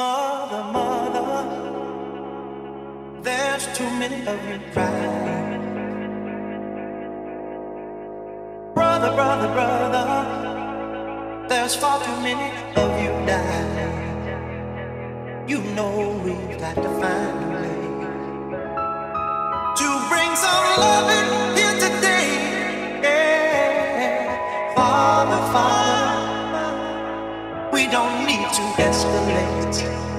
Mother, mother, there's too many of you crying. Brother, brother, brother, there's far too many of you dying. You know we've got to find a way to bring some love. to escalate.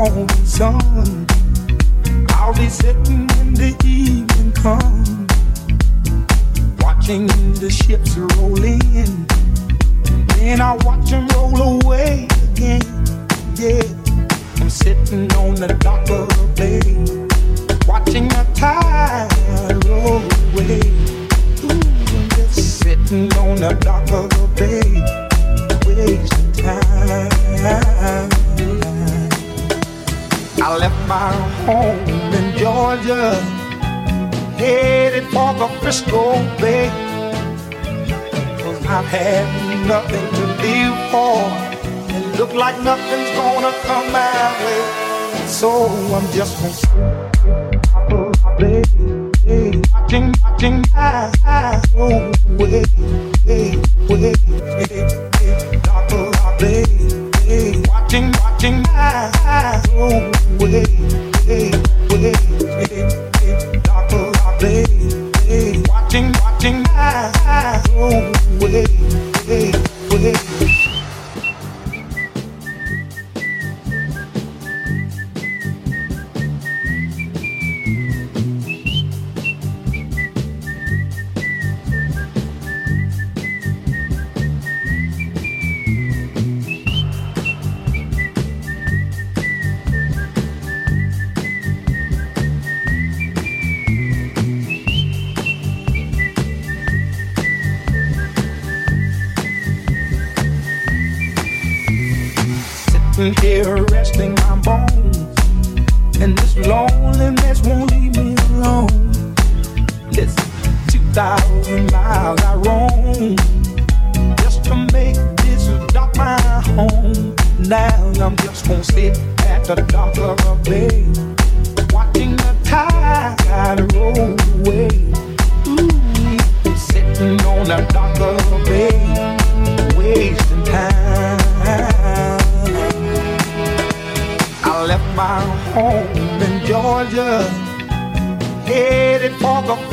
own sun. I'll be sitting when the evening comes, watching the ships roll in. Then I watch them roll away again. Yeah, I'm sitting on the dock of the bay, watching the tide roll away. Ooh, I'm just sitting on the dock of the bay my home in Georgia, headed for the Frisco Bay. Cause I've had nothing to live for, and look like nothing's gonna come my way. So I'm just gonna sit, watching, watching my eyes away.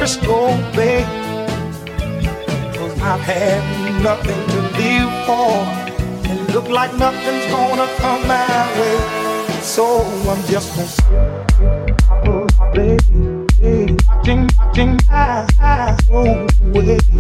just go away. Cause I've had nothing to live for. And look like nothing's gonna come my way. So I'm just gonna stay, watching, watching my eyes away.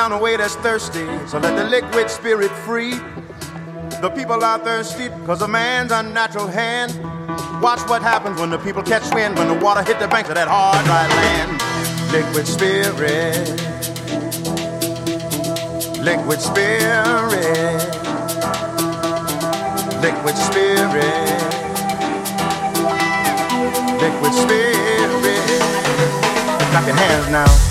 Down the way that's thirsty, so let the liquid spirit free. The people are thirsty because of man's unnatural hand. Watch what happens when the people catch wind, when the water hit the banks of that hard, dry land. Liquid spirit, liquid spirit, liquid spirit, liquid spirit. Clap your hands now.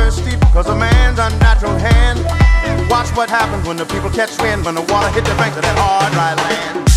thirsty because a man's unnatural hand. Watch what happens when the people catch wind, when the water hit the banks of that hard, dry land.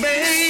baby.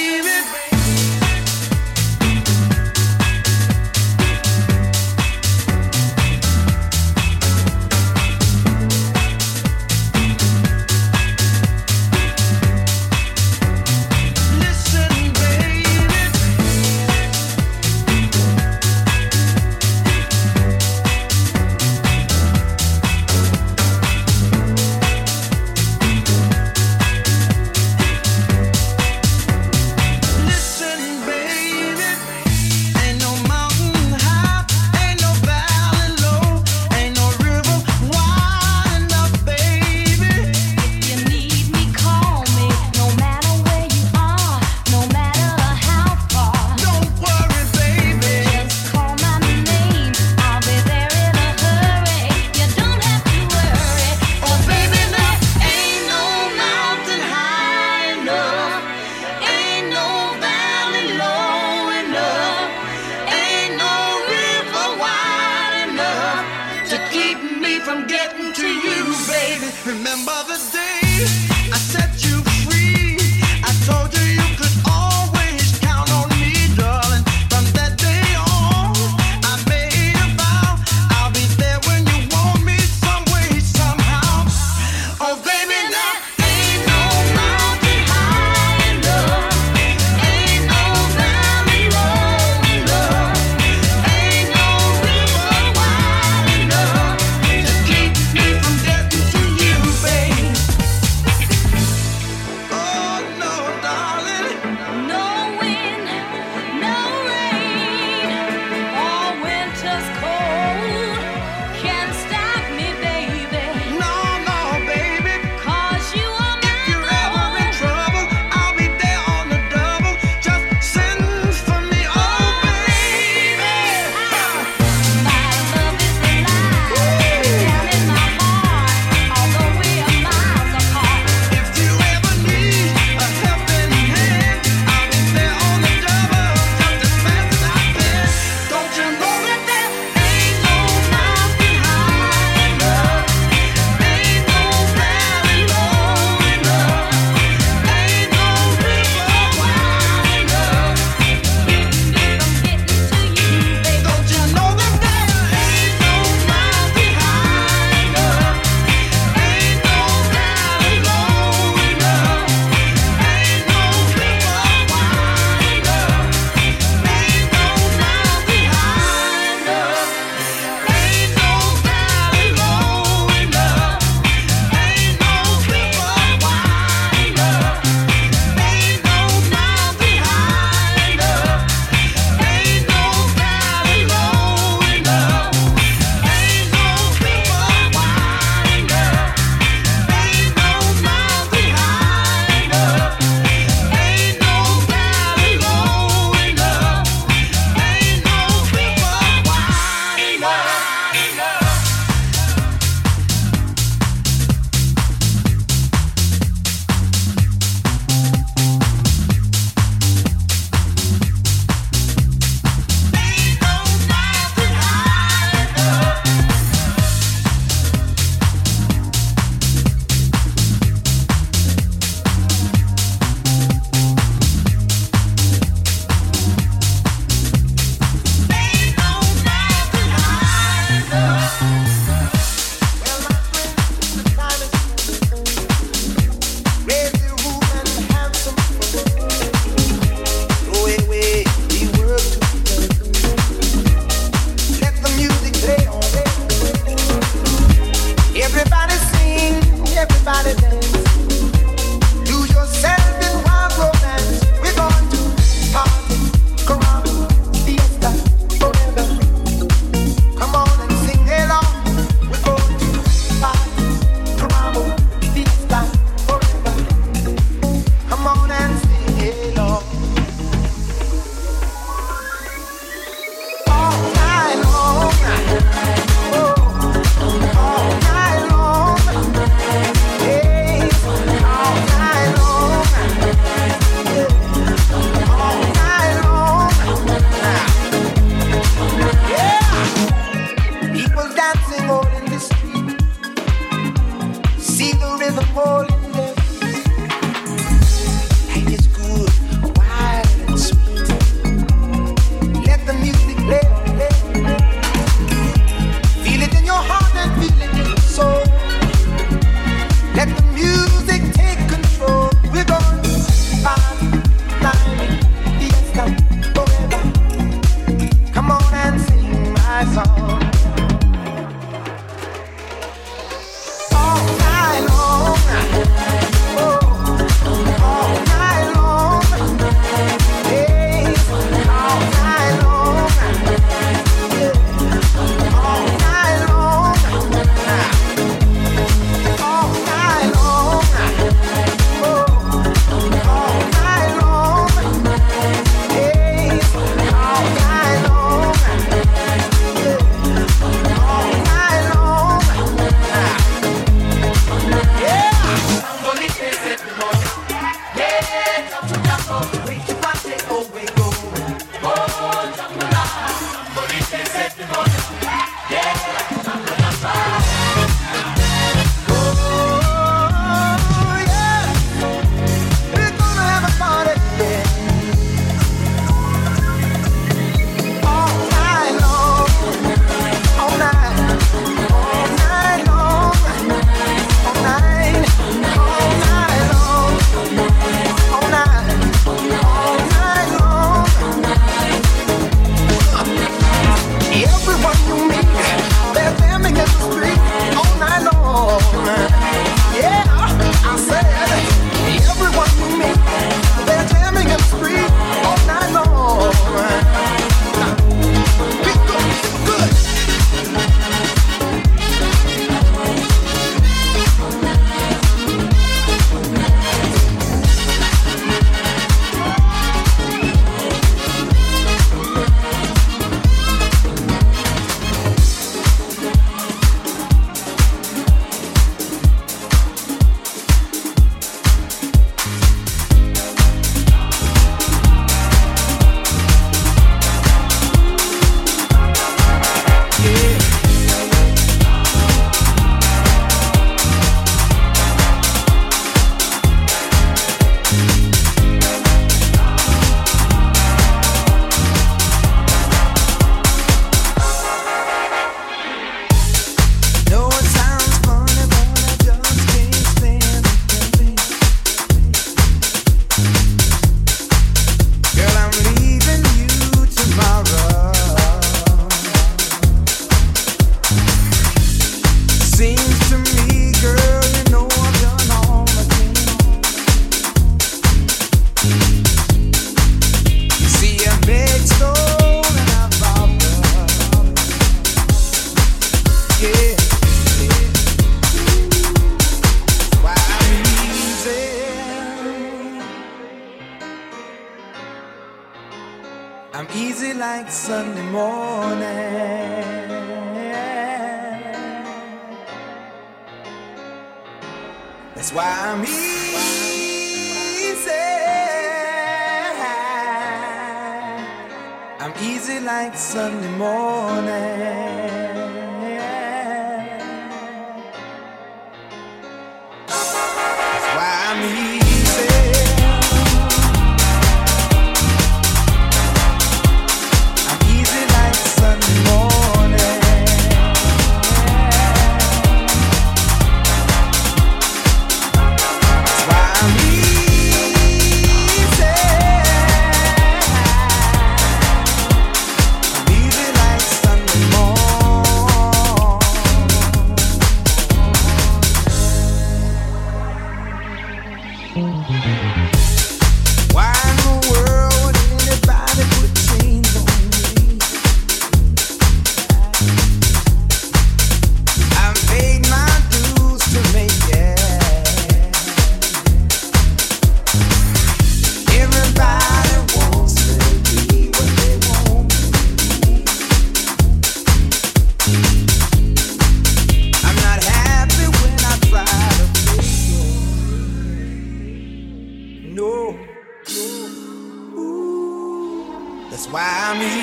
me.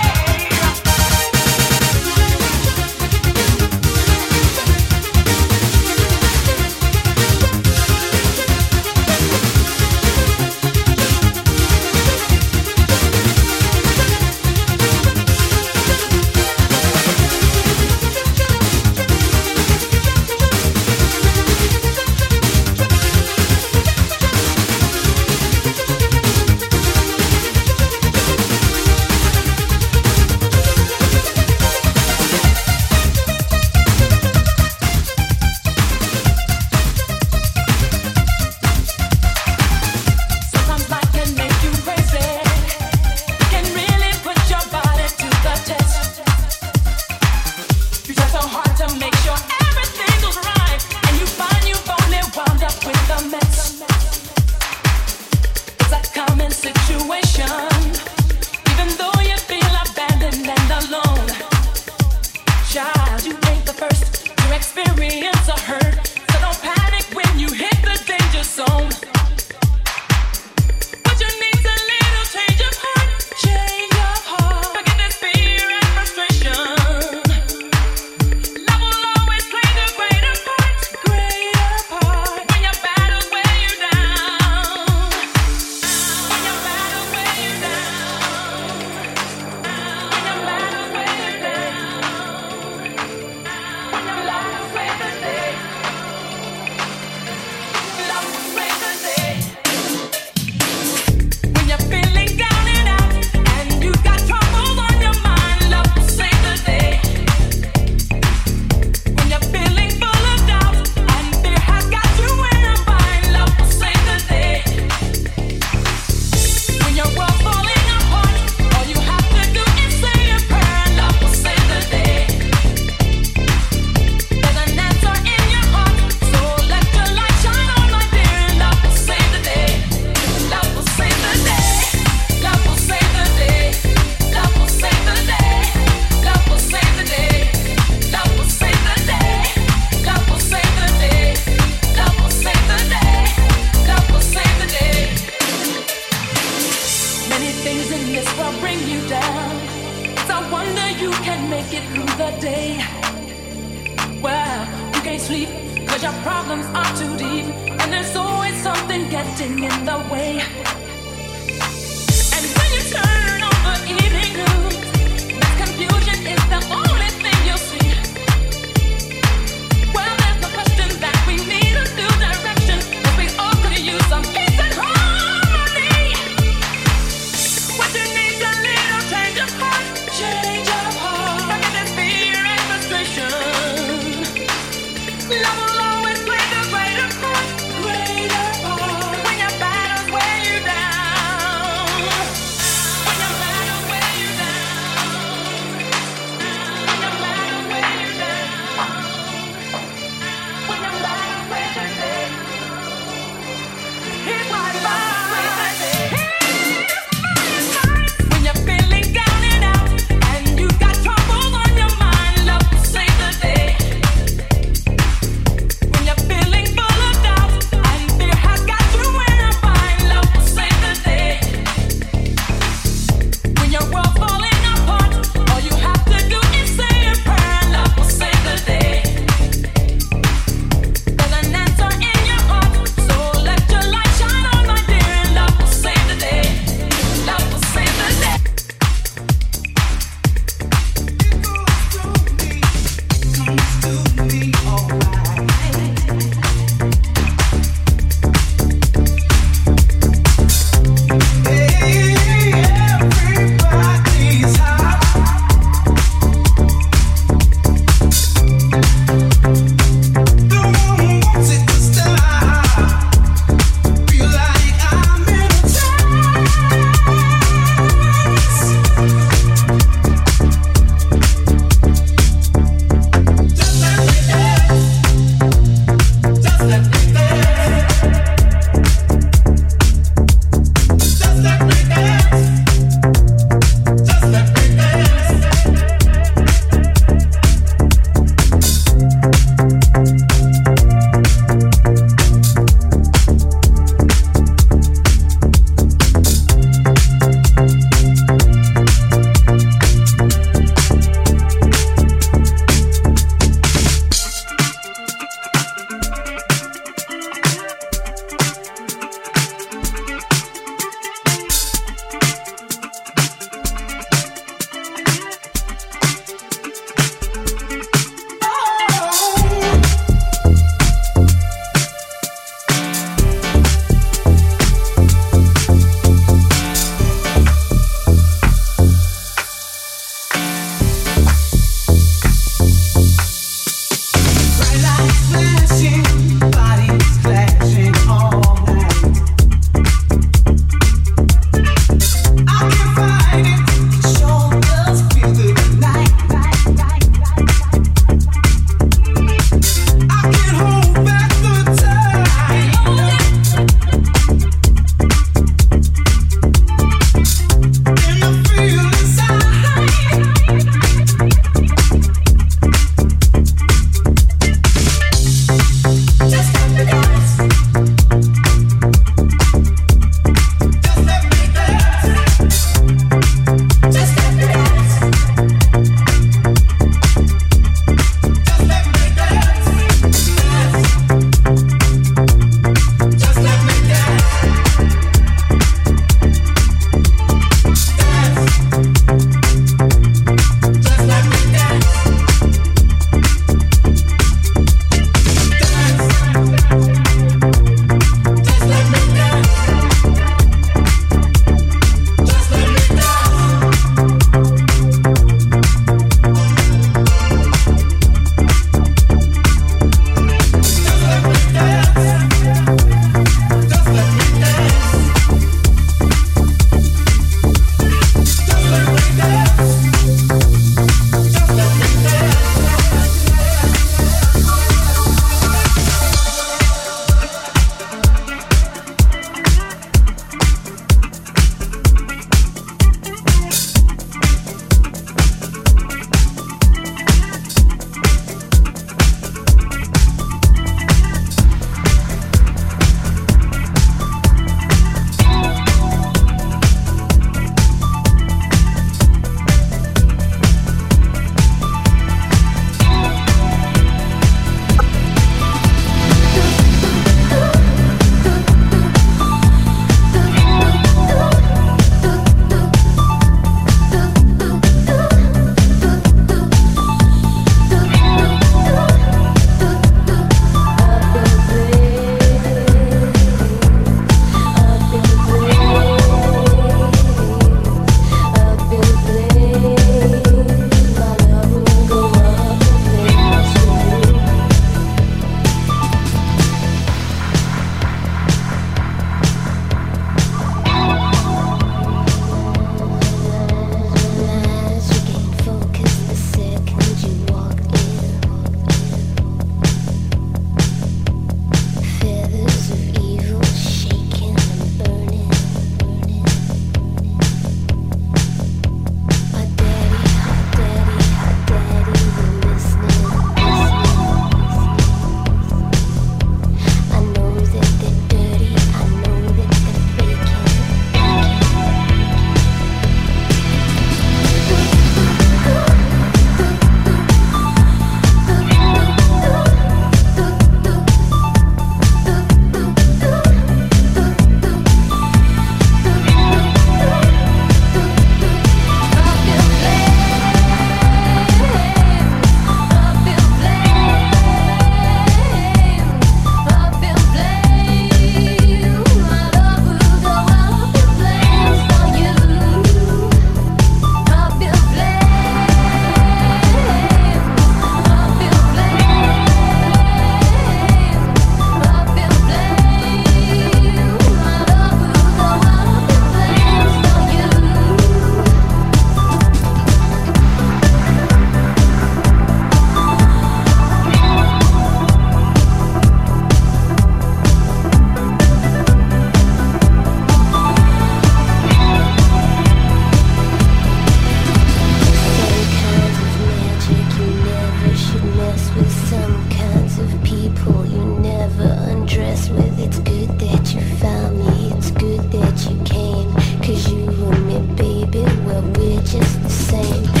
Cause you and me, baby, well, we're just the same.